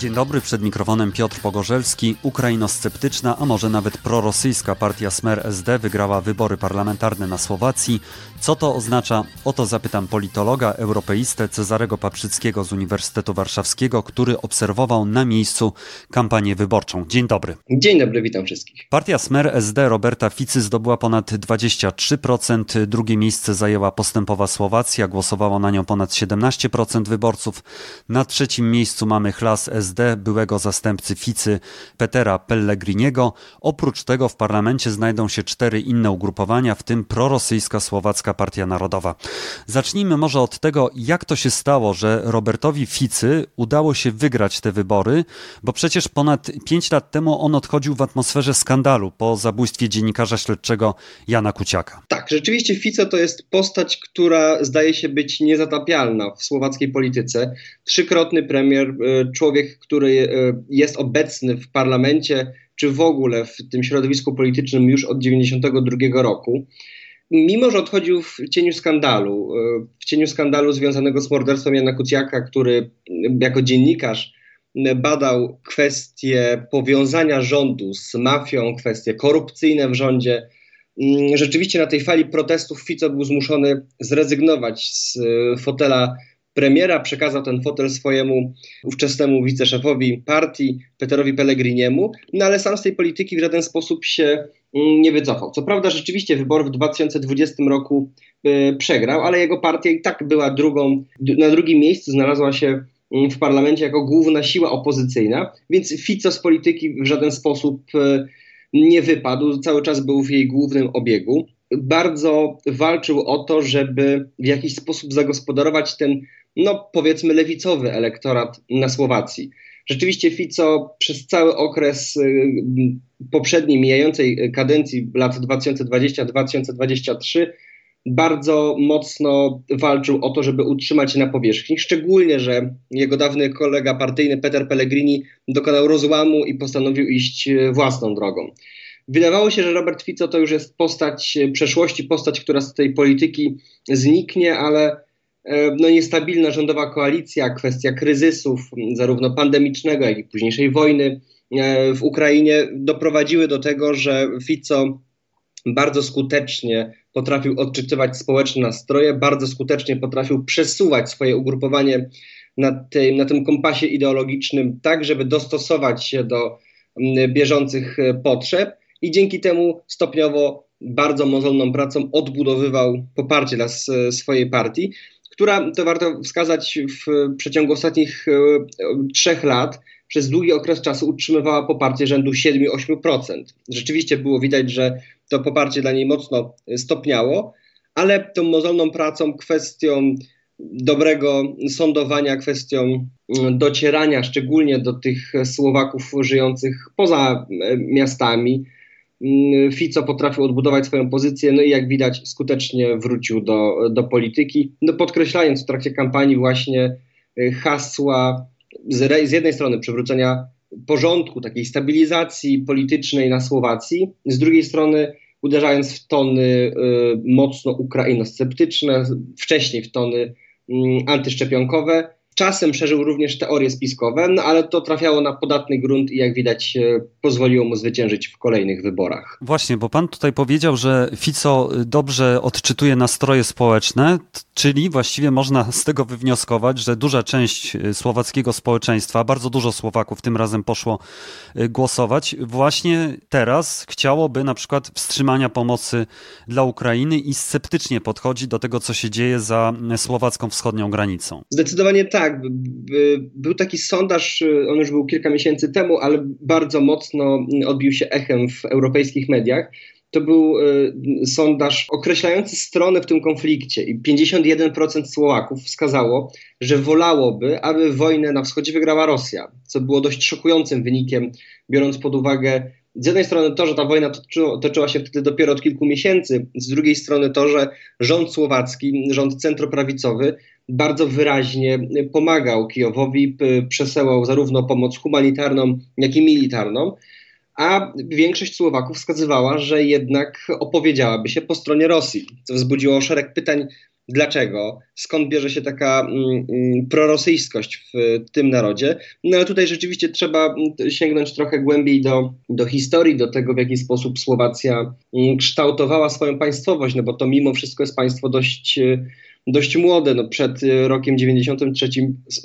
Dzień dobry, przed mikrofonem Piotr Pogorzelski. Ukrainosceptyczna, a może nawet prorosyjska partia Smer SD wygrała wybory parlamentarne na Słowacji. Co to oznacza? O to zapytam politologa, europeistę Cezarego Paprzyckiego z Uniwersytetu Warszawskiego, który obserwował na miejscu kampanię wyborczą. Dzień dobry. Dzień dobry, witam wszystkich. Partia Smer SD Roberta Ficy zdobyła ponad 23%, drugie miejsce zajęła postępowa Słowacja, głosowało na nią ponad 17% wyborców. Na trzecim miejscu mamy Chlas SD, byłego zastępcy Ficy Petera Pellegriniego. Oprócz tego w parlamencie znajdą się cztery inne ugrupowania, w tym prorosyjska Słowacka Partia Narodowa. Zacznijmy może od tego, jak to się stało, że Robertowi Ficy udało się wygrać te wybory, bo przecież ponad pięć lat temu on odchodził w atmosferze skandalu po zabójstwie dziennikarza śledczego Jana Kuciaka. Tak, rzeczywiście Fico to jest postać, która zdaje się być niezatapialna w słowackiej polityce. Trzykrotny premier, e, człowiek, który e, jest obecny w parlamencie, czy w ogóle w tym środowisku politycznym już od 1992 roku mimo że odchodził w cieniu skandalu, e, w cieniu skandalu związanego z morderstwem Jana Kuciaka, który jako dziennikarz badał kwestie powiązania rządu z mafią, kwestie korupcyjne w rządzie. Rzeczywiście na tej fali protestów Fico był zmuszony zrezygnować z e, fotela premiera, przekazał ten fotel swojemu ówczesnemu wiceszefowi partii, Peterowi Pellegriniemu, no ale sam z tej polityki w żaden sposób się mm, nie wycofał. Co prawda rzeczywiście wybory w 2020 roku y, przegrał, ale jego partia i tak była drugą, na drugim miejscu znalazła się mm, w parlamencie jako główna siła opozycyjna, więc Fico z polityki w żaden sposób y, nie wypadł, cały czas był w jej głównym obiegu. Bardzo walczył o to, żeby w jakiś sposób zagospodarować ten no powiedzmy lewicowy elektorat na Słowacji. Rzeczywiście Fico przez cały okres y, poprzedniej, mijającej kadencji lat 2020-2023 bardzo mocno walczył o to, żeby utrzymać się na powierzchni, szczególnie, że jego dawny kolega partyjny Peter Pellegrini dokonał rozłamu i postanowił iść y, własną drogą. Wydawało się, że Robert Fico to już jest postać y, przeszłości, postać, która z tej polityki zniknie, ale no, niestabilna rządowa koalicja, kwestia kryzysów, zarówno pandemicznego, jak i późniejszej wojny e, w Ukrainie, doprowadziły do tego, że Fico bardzo skutecznie potrafił odczytywać społeczne nastroje, bardzo skutecznie potrafił przesuwać swoje ugrupowanie na tym, na tym kompasie ideologicznym, tak żeby dostosować się do bieżących e, potrzeb i dzięki temu stopniowo bardzo mozolną pracą odbudowywał poparcie dla swojej partii która, to warto wskazać, w przeciągu ostatnich e, trzech lat przez długi okres czasu utrzymywała poparcie rzędu 7-8%. Rzeczywiście było widać, że to poparcie dla niej mocno stopniało, ale tą mozolną pracą, kwestią dobrego sądowania, kwestią mm, docierania szczególnie do tych Słowaków żyjących poza e, miastami, Fico potrafił odbudować swoją pozycję, no i jak widać skutecznie wrócił do, do polityki, no podkreślając w trakcie kampanii właśnie y, hasła z, z jednej strony przywrócenia porządku, takiej stabilizacji politycznej na Słowacji, z drugiej strony uderzając w tony y, mocno ukrainosceptyczne, wcześniej w tony y, antyszczepionkowe, Czasem przeżył również teorie spiskowe, no ale to trafiało na podatny grunt i jak widać e, pozwoliło mu zwyciężyć w kolejnych wyborach. Właśnie, bo pan tutaj powiedział, że Fico dobrze odczytuje nastroje społeczne, czyli właściwie można z tego wywnioskować, że duża część e, słowackiego społeczeństwa, bardzo dużo Słowaków tym razem poszło e, głosować, właśnie teraz chciałoby na przykład wstrzymania pomocy dla Ukrainy i sceptycznie podchodzi do tego, co się dzieje za słowacką wschodnią granicą. Zdecydowanie tak tak, był taki sondaż, on już był kilka miesięcy temu, ale bardzo mocno odbił się echem w europejskich mediach. To był e, sondaż określający strony w tym konflikcie i 51% Słowaków wskazało, że wolałoby, aby wojnę na wschodzie wygrała Rosja, co było dość szokującym wynikiem, biorąc pod uwagę z jednej strony to, że ta wojna toczyła, toczyła się wtedy dopiero od kilku miesięcy, z drugiej strony to, że rząd słowacki, rząd centroprawicowy bardzo wyraźnie pomagał Kijowowi, przesyłał zarówno pomoc humanitarną, jak i militarną, a większość Słowaków wskazywała, że jednak opowiedziałaby się po stronie Rosji, co wzbudziło szereg pytań dlaczego, skąd bierze się taka mm, mm, prorosyjskość w tym narodzie. No ale tutaj rzeczywiście trzeba mm, sięgnąć trochę głębiej do, do historii, do tego, w jaki sposób Słowacja kształtowała swoją państwowość, no bo to mimo wszystko jest państwo dość dość młode. No przed rokiem 93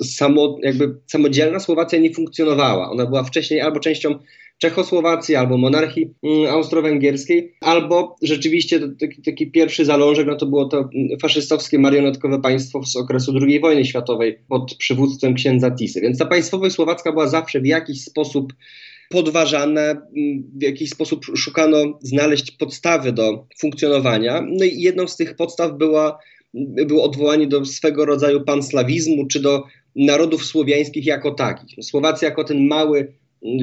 samo, jakby samodzielna Słowacja nie funkcjonowała. Ona była wcześniej albo częścią Czechosłowacji, albo monarchii mm, austro-węgierskiej, albo rzeczywiście taki, taki, pierwszy zalążek, no to było to mm, faszystowskie marionetkowe państwo z okresu II wojny światowej pod przywództwem księdza Tisy. Więc ta państwowość słowacka była zawsze w jakiś sposób podważane, mm, w jakiś sposób szukano znaleźć podstawy do funkcjonowania. No i jedną z tych podstaw była, było odwołanie do swego rodzaju panslawizmu, czy do narodów słowiańskich jako takich. Słowacja jako ten mały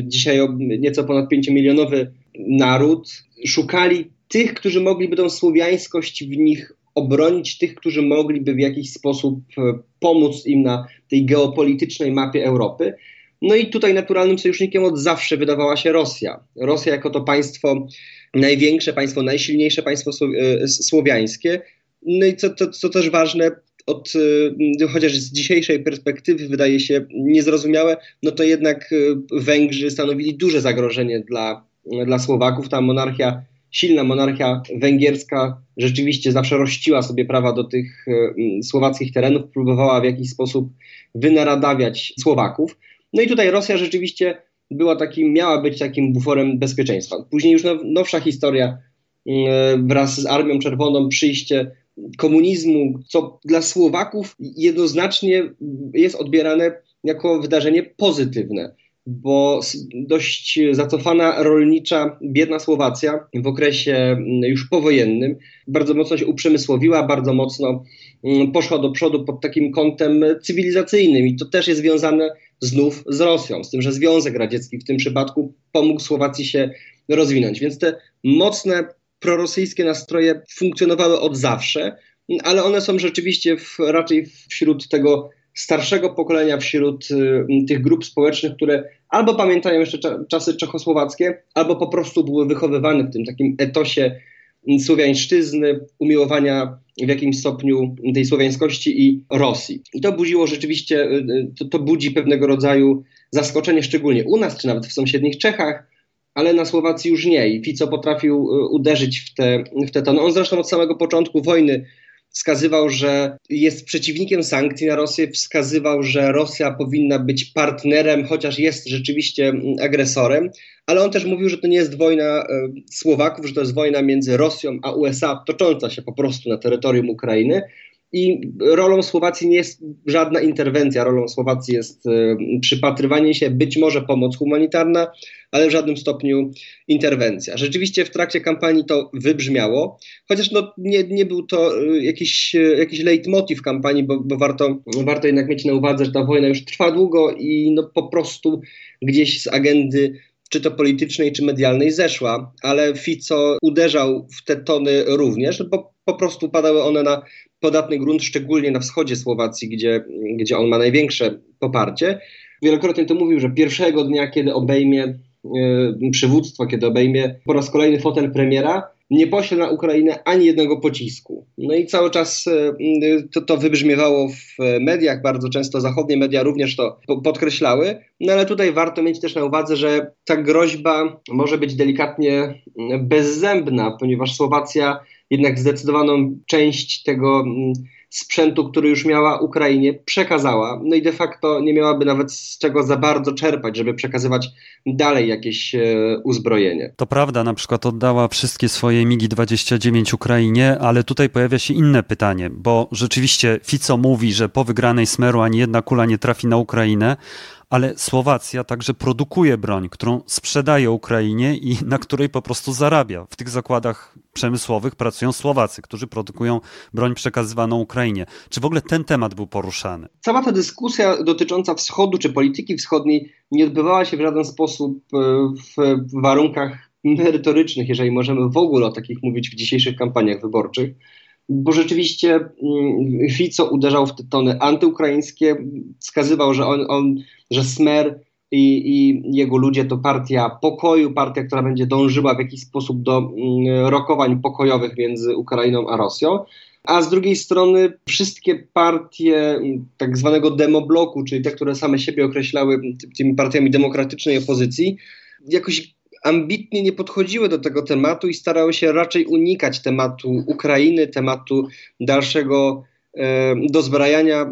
dzisiaj nieco ponad 5-milionowy naród, szukali tych, którzy mogliby tą słowiańskość w nich obronić, tych, którzy mogliby w jakiś sposób e, pomóc im na tej geopolitycznej mapie Europy. No i tutaj naturalnym sojusznikiem od zawsze wydawała się Rosja. Rosja jako to państwo największe, państwo najsilniejsze, państwo e, słowiańskie. No i co, co, co też ważne, od, y, chociaż z dzisiejszej perspektywy wydaje się niezrozumiałe, no to jednak y, Węgrzy stanowili duże zagrożenie dla, dla Słowaków. Ta monarchia, silna monarchia węgierska rzeczywiście zawsze rościła sobie prawa do tych y, słowackich terenów, próbowała w jakiś sposób wynaradawiać Słowaków. No i tutaj Rosja rzeczywiście była takim, miała być takim buforem bezpieczeństwa. Później już nowsza historia wraz z Armią Czerwoną, przyjście komunizmu, co dla Słowaków jednoznacznie jest odbierane jako wydarzenie pozytywne, bo dość zacofana rolnicza, biedna Słowacja w okresie mm, już powojennym bardzo mocno się uprzemysłowiła, bardzo mocno mm, poszła do przodu pod takim kątem cywilizacyjnym i to też jest związane znów z Rosją, z tym, że Związek Radziecki w tym przypadku pomógł Słowacji się rozwinąć. Więc te mocne prorosyjskie nastroje funkcjonowały od zawsze, ale one są rzeczywiście w, raczej wśród tego starszego pokolenia, wśród y, tych grup społecznych, które albo pamiętają jeszcze cza czasy czechosłowackie, albo po prostu były wychowywane w tym takim etosie słowiańszczyzny, umiłowania w jakimś stopniu tej słowiańskości i Rosji. I to budziło rzeczywiście, y, y, to, to budzi pewnego rodzaju zaskoczenie, szczególnie u nas, czy nawet w sąsiednich Czechach, ale na Słowacji już nie. I Fico potrafił y, uderzyć w te, w te tony. On zresztą od samego początku wojny wskazywał, że jest przeciwnikiem sankcji na Rosję, wskazywał, że Rosja powinna być partnerem, chociaż jest rzeczywiście mm, agresorem, ale on też mówił, że to nie jest wojna y, Słowaków, że to jest wojna między Rosją a USA, tocząca się po prostu na terytorium Ukrainy. I rolą Słowacji nie jest żadna interwencja. Rolą Słowacji jest y, przypatrywanie się, być może pomoc humanitarna, ale w żadnym stopniu interwencja. Rzeczywiście w trakcie kampanii to wybrzmiało, chociaż no, nie, nie był to y, jakiś, y, jakiś leitmotiv kampanii, bo, bo warto, warto jednak mieć na uwadze, że ta wojna już trwa długo i no, po prostu gdzieś z agendy czy to politycznej, czy medialnej zeszła, ale Fico uderzał w te tony również, bo po prostu padały one na podatny grunt, szczególnie na wschodzie Słowacji, gdzie, gdzie on ma największe poparcie. Wielokrotnie to mówił, że pierwszego dnia, kiedy obejmie y, przywództwo, kiedy obejmie po raz kolejny fotel premiera, nie pośle na Ukrainę ani jednego pocisku. No i cały czas y, to, to wybrzmiewało w mediach, bardzo często zachodnie media również to podkreślały, no ale tutaj warto mieć też na uwadze, że ta groźba może być delikatnie bezzębna, ponieważ Słowacja jednak zdecydowaną część tego mm, sprzętu, który już miała Ukrainie, przekazała. No i de facto nie miałaby nawet z czego za bardzo czerpać, żeby przekazywać dalej jakieś e, uzbrojenie. To prawda, na przykład oddała wszystkie swoje MIGI-29 Ukrainie, ale tutaj pojawia się inne pytanie, bo rzeczywiście Fico mówi, że po wygranej Smeru ani jedna kula nie trafi na Ukrainę, ale Słowacja także produkuje broń, którą sprzedaje Ukrainie i na której po prostu zarabia. W tych zakładach przemysłowych pracują Słowacy, którzy produkują broń przekazywaną Ukrainie. Czy w ogóle ten temat był poruszany? Cała ta dyskusja dotycząca wschodu czy polityki wschodniej nie odbywała się w żaden sposób e, w warunkach merytorycznych, jeżeli możemy w ogóle o takich mówić w dzisiejszych kampaniach wyborczych bo rzeczywiście mm, Fico uderzał w te tony antyukraińskie, wskazywał, że on, on że Smer i, i, jego ludzie to partia pokoju, partia, która będzie dążyła w jakiś sposób do mm, rokowań pokojowych między Ukrainą a Rosją. a z drugiej strony wszystkie partie tak zwanego demobloku, czyli te, które same siebie określały tymi partiami demokratycznej opozycji, jakoś ambitnie nie podchodziły do tego tematu i starały się raczej unikać tematu Ukrainy, tematu dalszego dozbrajania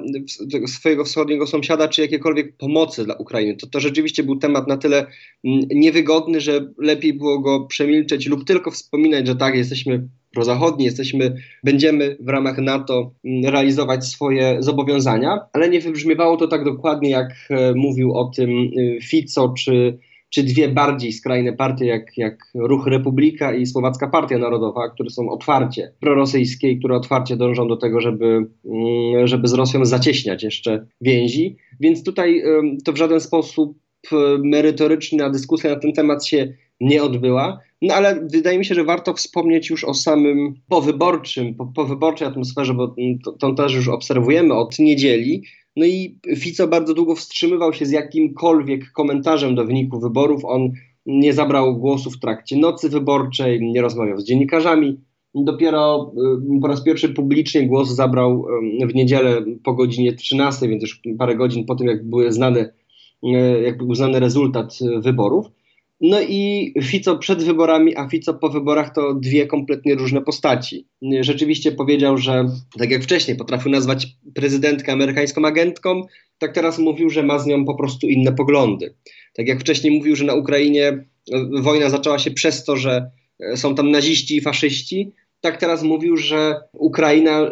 swojego wschodniego sąsiada, czy jakiejkolwiek pomocy dla Ukrainy. To, to rzeczywiście był temat na tyle mm, niewygodny, że lepiej było go przemilczeć lub tylko wspominać, że tak, jesteśmy prozachodni, jesteśmy, będziemy w ramach NATO mm, realizować swoje zobowiązania, ale nie wybrzmiewało to tak dokładnie, jak e, mówił o tym y, Fico czy czy dwie bardziej skrajne partie, jak, jak Ruch Republika i Słowacka Partia Narodowa, które są otwarcie prorosyjskie i które otwarcie dążą do tego, żeby, mm, żeby z Rosją zacieśniać jeszcze więzi. Więc tutaj to w żaden sposób merytoryczna dyskusja na ten temat się nie odbyła. No ale wydaje mi się, że warto wspomnieć już o samym powyborczym, po, powyborczej atmosferze, bo to, to też już obserwujemy od niedzieli, no i Fico bardzo długo wstrzymywał się z jakimkolwiek komentarzem do wyniku wyborów. On nie zabrał głosu w trakcie nocy wyborczej, nie rozmawiał z dziennikarzami. Dopiero y, po raz pierwszy publicznie głos zabrał y, w niedzielę po godzinie 13, więc już parę godzin po tym, jak były znane, y, jak był znany rezultat wyborów. No i Fico przed wyborami, a Fico po wyborach to dwie kompletnie różne postaci. Rzeczywiście powiedział, że tak jak wcześniej potrafił nazwać prezydentkę amerykańską agentką, tak teraz mówił, że ma z nią po prostu inne poglądy. Tak jak wcześniej mówił, że na Ukrainie e, wojna zaczęła się przez to, że e, są tam naziści i faszyści, tak teraz mówił, że Ukraina e,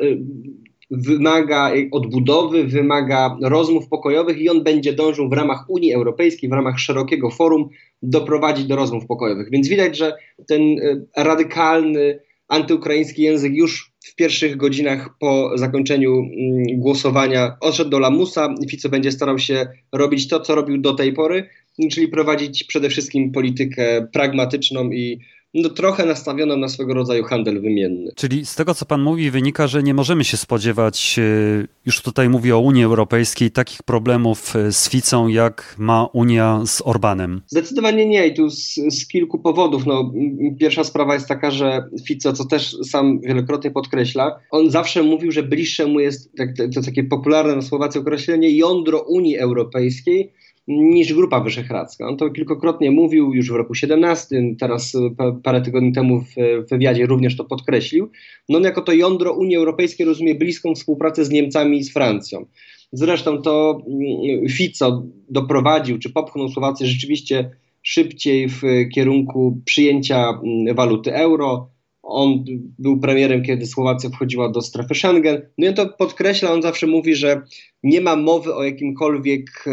wymaga odbudowy, wymaga rozmów pokojowych i on będzie dążył w ramach Unii Europejskiej, w ramach szerokiego forum doprowadzić do rozmów pokojowych. Więc widać, że ten e, radykalny antyukraiński język już w pierwszych godzinach po zakończeniu mm, głosowania odszedł do lamusa. Fico będzie starał się robić to, co robił do tej pory, czyli prowadzić przede wszystkim politykę pragmatyczną i no, trochę nastawioną na swego rodzaju handel wymienny. Czyli z tego, co pan mówi, wynika, że nie możemy się spodziewać, e, już tutaj mówię o Unii Europejskiej, takich problemów e, z Ficą, jak ma Unia z Orbanem. Zdecydowanie nie i tu z, z kilku powodów. No, pierwsza sprawa jest taka, że Fico, co też sam wielokrotnie podkreśla, on zawsze mówił, że bliższe mu jest tak, to takie popularne na Słowacji określenie jądro Unii Europejskiej, niż Grupa Wyszehradzka. On to kilkokrotnie mówił już w roku 17, teraz e, parę tygodni temu w wywiadzie również to podkreślił. No on jako to jądro Unii Europejskiej rozumie bliską współpracę z Niemcami i z Francją. Zresztą to mm, Fico doprowadził, czy popchnął Słowację rzeczywiście szybciej w kierunku przyjęcia mm, waluty euro, on był premierem, kiedy Słowacja wchodziła do strefy Schengen. No i to podkreśla, on zawsze mówi, że nie ma mowy o jakimkolwiek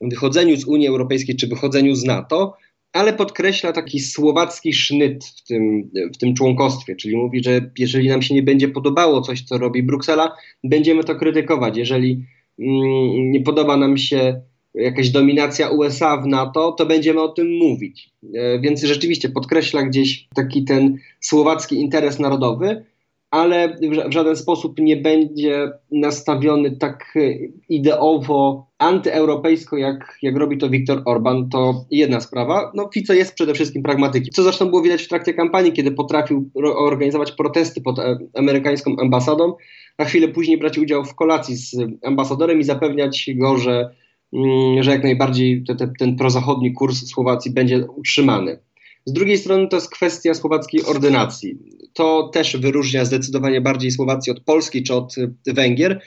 wychodzeniu z Unii Europejskiej czy wychodzeniu z NATO, ale podkreśla taki słowacki sznyt w tym, w tym członkostwie, czyli mówi, że jeżeli nam się nie będzie podobało coś, co robi Bruksela, będziemy to krytykować. Jeżeli mm, nie podoba nam się jakaś dominacja USA w NATO, to będziemy o tym mówić. E, więc rzeczywiście podkreśla gdzieś taki ten słowacki interes narodowy, ale w żaden sposób nie będzie nastawiony tak ideowo antyeuropejsko, jak, jak robi to Viktor Orban, to jedna sprawa. No Fico jest przede wszystkim pragmatykiem, co zresztą było widać w trakcie kampanii, kiedy potrafił organizować protesty pod e, amerykańską ambasadą, a chwilę później brać udział w kolacji z ambasadorem i zapewniać go, że że jak najbardziej te, te, ten prozachodni kurs Słowacji będzie utrzymany. Z drugiej strony to jest kwestia słowackiej ordynacji. To też wyróżnia zdecydowanie bardziej Słowację od Polski czy od Węgier.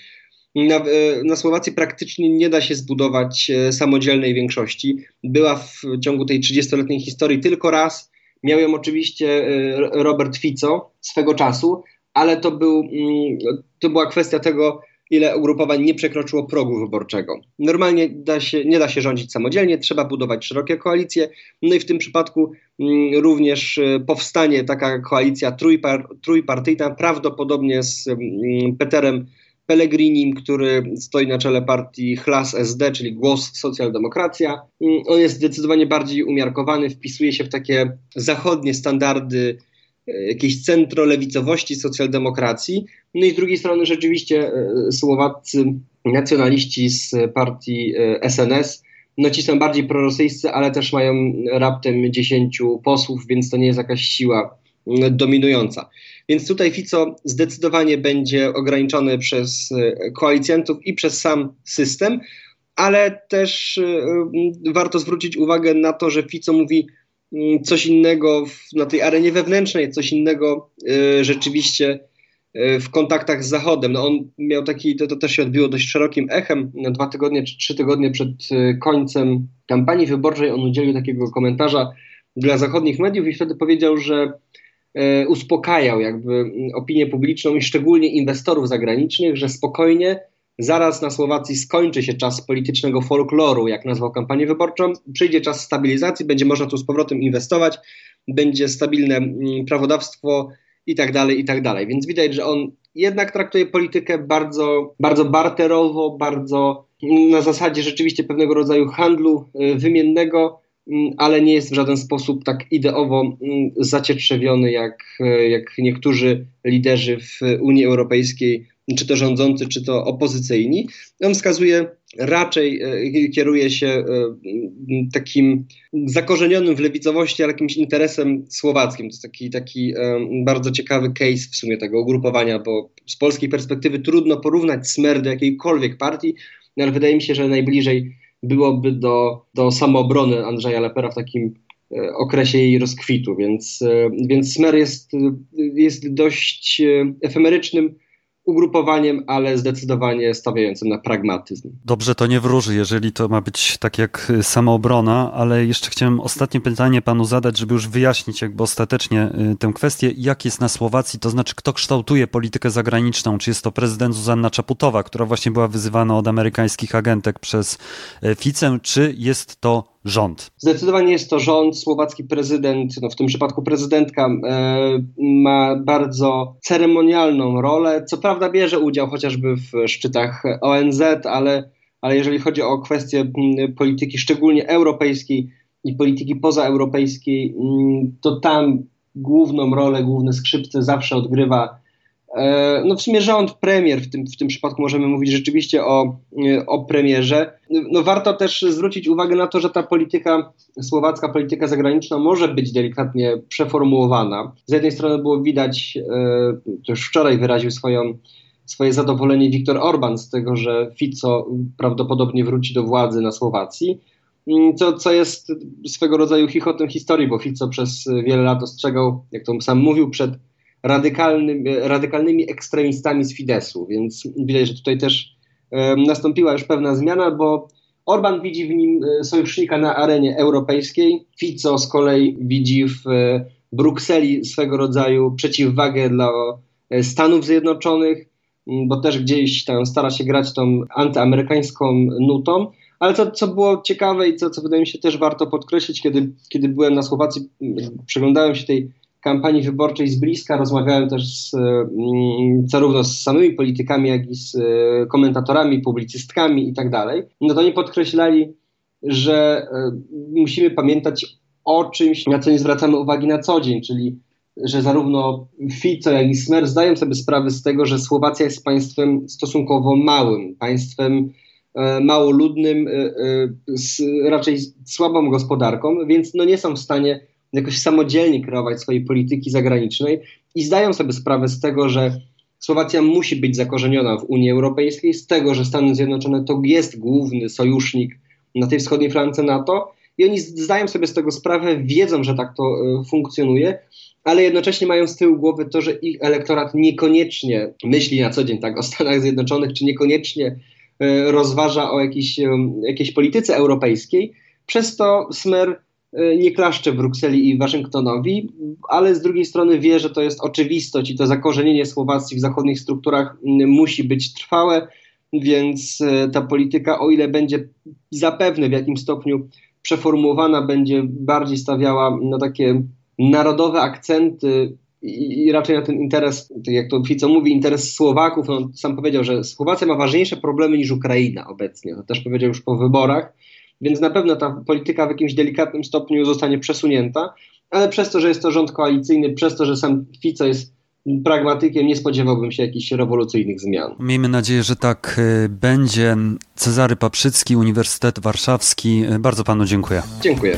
Na, na, Słowacji praktycznie nie da się zbudować e, samodzielnej większości. Była w ciągu tej 30-letniej historii tylko raz. Miał ją oczywiście Robert Fico swego czasu, ale to, był, mm, to była kwestia tego, ile ugrupowań nie przekroczyło progu wyborczego. Normalnie da się, nie da się rządzić samodzielnie, trzeba budować szerokie koalicje. No i w tym przypadku mm, również y, powstanie taka koalicja trójpar, trójpartyjna, prawdopodobnie z mm, Peterem Pellegrinim, który stoi na czele partii Chlas SD, czyli Głos Socjaldemokracja. Mm, on jest zdecydowanie bardziej umiarkowany, wpisuje się w takie zachodnie standardy jakiejś centrolewicowości socjaldemokracji. No i z drugiej strony rzeczywiście e, słowaccy nacjonaliści z partii SNS, e, no ci są bardziej prorosyjscy, ale też mają raptem 10 posłów, więc to nie jest jakaś siła dominująca. Więc tutaj Fico zdecydowanie będzie ograniczony przez koalicjantów i przez sam system, ale też warto zwrócić uwagę na to, że Fico mówi coś innego na tej arenie wewnętrznej, coś innego rzeczywiście E, w kontaktach z Zachodem. No on miał taki, to, to też się odbiło dość szerokim echem. No, dwa tygodnie czy trzy tygodnie przed e, końcem kampanii wyborczej on udzielił takiego komentarza dla zachodnich mediów i wtedy powiedział, że e, uspokajał jakby opinię publiczną i szczególnie inwestorów zagranicznych, że spokojnie zaraz na Słowacji skończy się czas politycznego folkloru, jak nazwał kampanię wyborczą, przyjdzie czas stabilizacji, będzie można tu z powrotem inwestować, będzie stabilne mm, prawodawstwo, i tak dalej, i tak dalej. Więc widać, że on jednak traktuje politykę bardzo, bardzo barterowo, bardzo na zasadzie rzeczywiście pewnego rodzaju handlu y, wymiennego, mm, ale nie jest w żaden sposób tak ideowo mm, zacietrzewiony jak, y, jak niektórzy liderzy w Unii Europejskiej czy to rządzący, czy to opozycyjni. On wskazuje, raczej e, kieruje się e, takim zakorzenionym w lewicowości, ale jakimś interesem słowackim. To jest taki, taki e, bardzo ciekawy case w sumie tego ugrupowania, bo z polskiej perspektywy trudno porównać Smer do jakiejkolwiek partii, no ale wydaje mi się, że najbliżej byłoby do, do samoobrony Andrzeja Lepera w takim okresie jej rozkwitu, więc, więc Smer jest, jest dość efemerycznym ugrupowaniem, ale zdecydowanie stawiającym na pragmatyzm. Dobrze, to nie wróży, jeżeli to ma być tak jak y, samoobrona, ale jeszcze chciałem ostatnie pytanie panu zadać, żeby już wyjaśnić jakby ostatecznie y, tę kwestię. Jak jest na Słowacji, to znaczy kto kształtuje politykę zagraniczną? Czy jest to prezydent Zuzanna Czaputowa, która właśnie była wyzywana od amerykańskich agentek przez y, Ficę, czy jest to rząd? Zdecydowanie jest to rząd. Słowacki prezydent, no w tym przypadku prezydentka, e, ma bardzo ceremonialną rolę. Co prawda bierze udział chociażby w szczytach ONZ, ale, ale jeżeli chodzi o kwestie polityki, szczególnie europejskiej i polityki pozaeuropejskiej, to tam główną rolę, główne skrzypce zawsze odgrywa no w sumie rząd, premier, w tym, w tym przypadku możemy mówić rzeczywiście o, e, o premierze. No warto też zwrócić uwagę na to, że ta polityka, słowacka polityka zagraniczna może być delikatnie przeformułowana. Z jednej strony było widać, e, to już wczoraj wyraził swoją, swoje zadowolenie Viktor Orban z tego, że Fico prawdopodobnie wróci do władzy na Słowacji. Mm, co, co jest swego rodzaju chichotem historii, bo Fico przez wiele lat ostrzegał, jak to sam mówił, przed radykalnym, radykalnymi ekstremistami z Fidesu, więc widać, że tutaj też e, nastąpiła już pewna zmiana, bo Orban widzi w nim e, sojusznika na arenie europejskiej, Fico z kolei widzi w e, Brukseli swego rodzaju przeciwwagę dla Stanów Zjednoczonych, bo też gdzieś tam stara się grać tą antyamerykańską nutą. Ale to, co było ciekawe i co, co wydaje mi się też warto podkreślić, kiedy, kiedy byłem na Słowacji, przeglądałem się tej kampanii wyborczej z bliska, rozmawiałem też z, mm, zarówno z samymi politykami, jak i z e, komentatorami, publicystkami i tak dalej, no to oni podkreślali, że e, musimy pamiętać o czymś, na co nie zwracamy uwagi na co dzień, czyli że zarówno Fico, jak i Smer zdają sobie sprawę z tego, że Słowacja jest państwem stosunkowo małym, państwem e, mało ludnym, z raczej słabą gospodarką, więc no nie są w stanie jakoś samodzielnie kreować swojej polityki zagranicznej i zdają sobie sprawę z tego, że Słowacja musi być zakorzeniona w Unii Europejskiej, z tego, że Stany Zjednoczone to jest główny sojusznik na tej wschodniej flance NATO i oni zdają sobie z tego sprawę, wiedzą, że tak to y, funkcjonuje, ale jednocześnie mają z tyłu głowy to, że ich elektorat niekoniecznie myśli na co dzień tak o Stanach Zjednoczonych, czy niekoniecznie y, rozważa o jakiejś, y, jakiejś polityce europejskiej. Przez to Smer E, nie klaszcze Brukseli i Waszyngtonowi, ale z drugiej strony wie, że to jest oczywistość i to zakorzenienie Słowacji w zachodnich strukturach musi być trwałe, więc e, ta polityka, o ile będzie zapewne w jakimś stopniu przeformułowana, będzie bardziej stawiała na takie narodowe akcenty i, raczej na ten interes, tak jak to Fico mówi, interes Słowaków. On sam powiedział, że Słowacja ma ważniejsze problemy niż Ukraina obecnie. To też powiedział już po wyborach więc na pewno ta polityka w jakimś delikatnym stopniu zostanie przesunięta, ale przez to, że jest to rząd koalicyjny, przez to, że sam Fico jest pragmatykiem, nie spodziewałbym się jakichś rewolucyjnych zmian. Miejmy nadzieję, że tak y, będzie. Cezary Paprzycki, Uniwersytet Warszawski. Bardzo panu dziękuję. Dziękuję.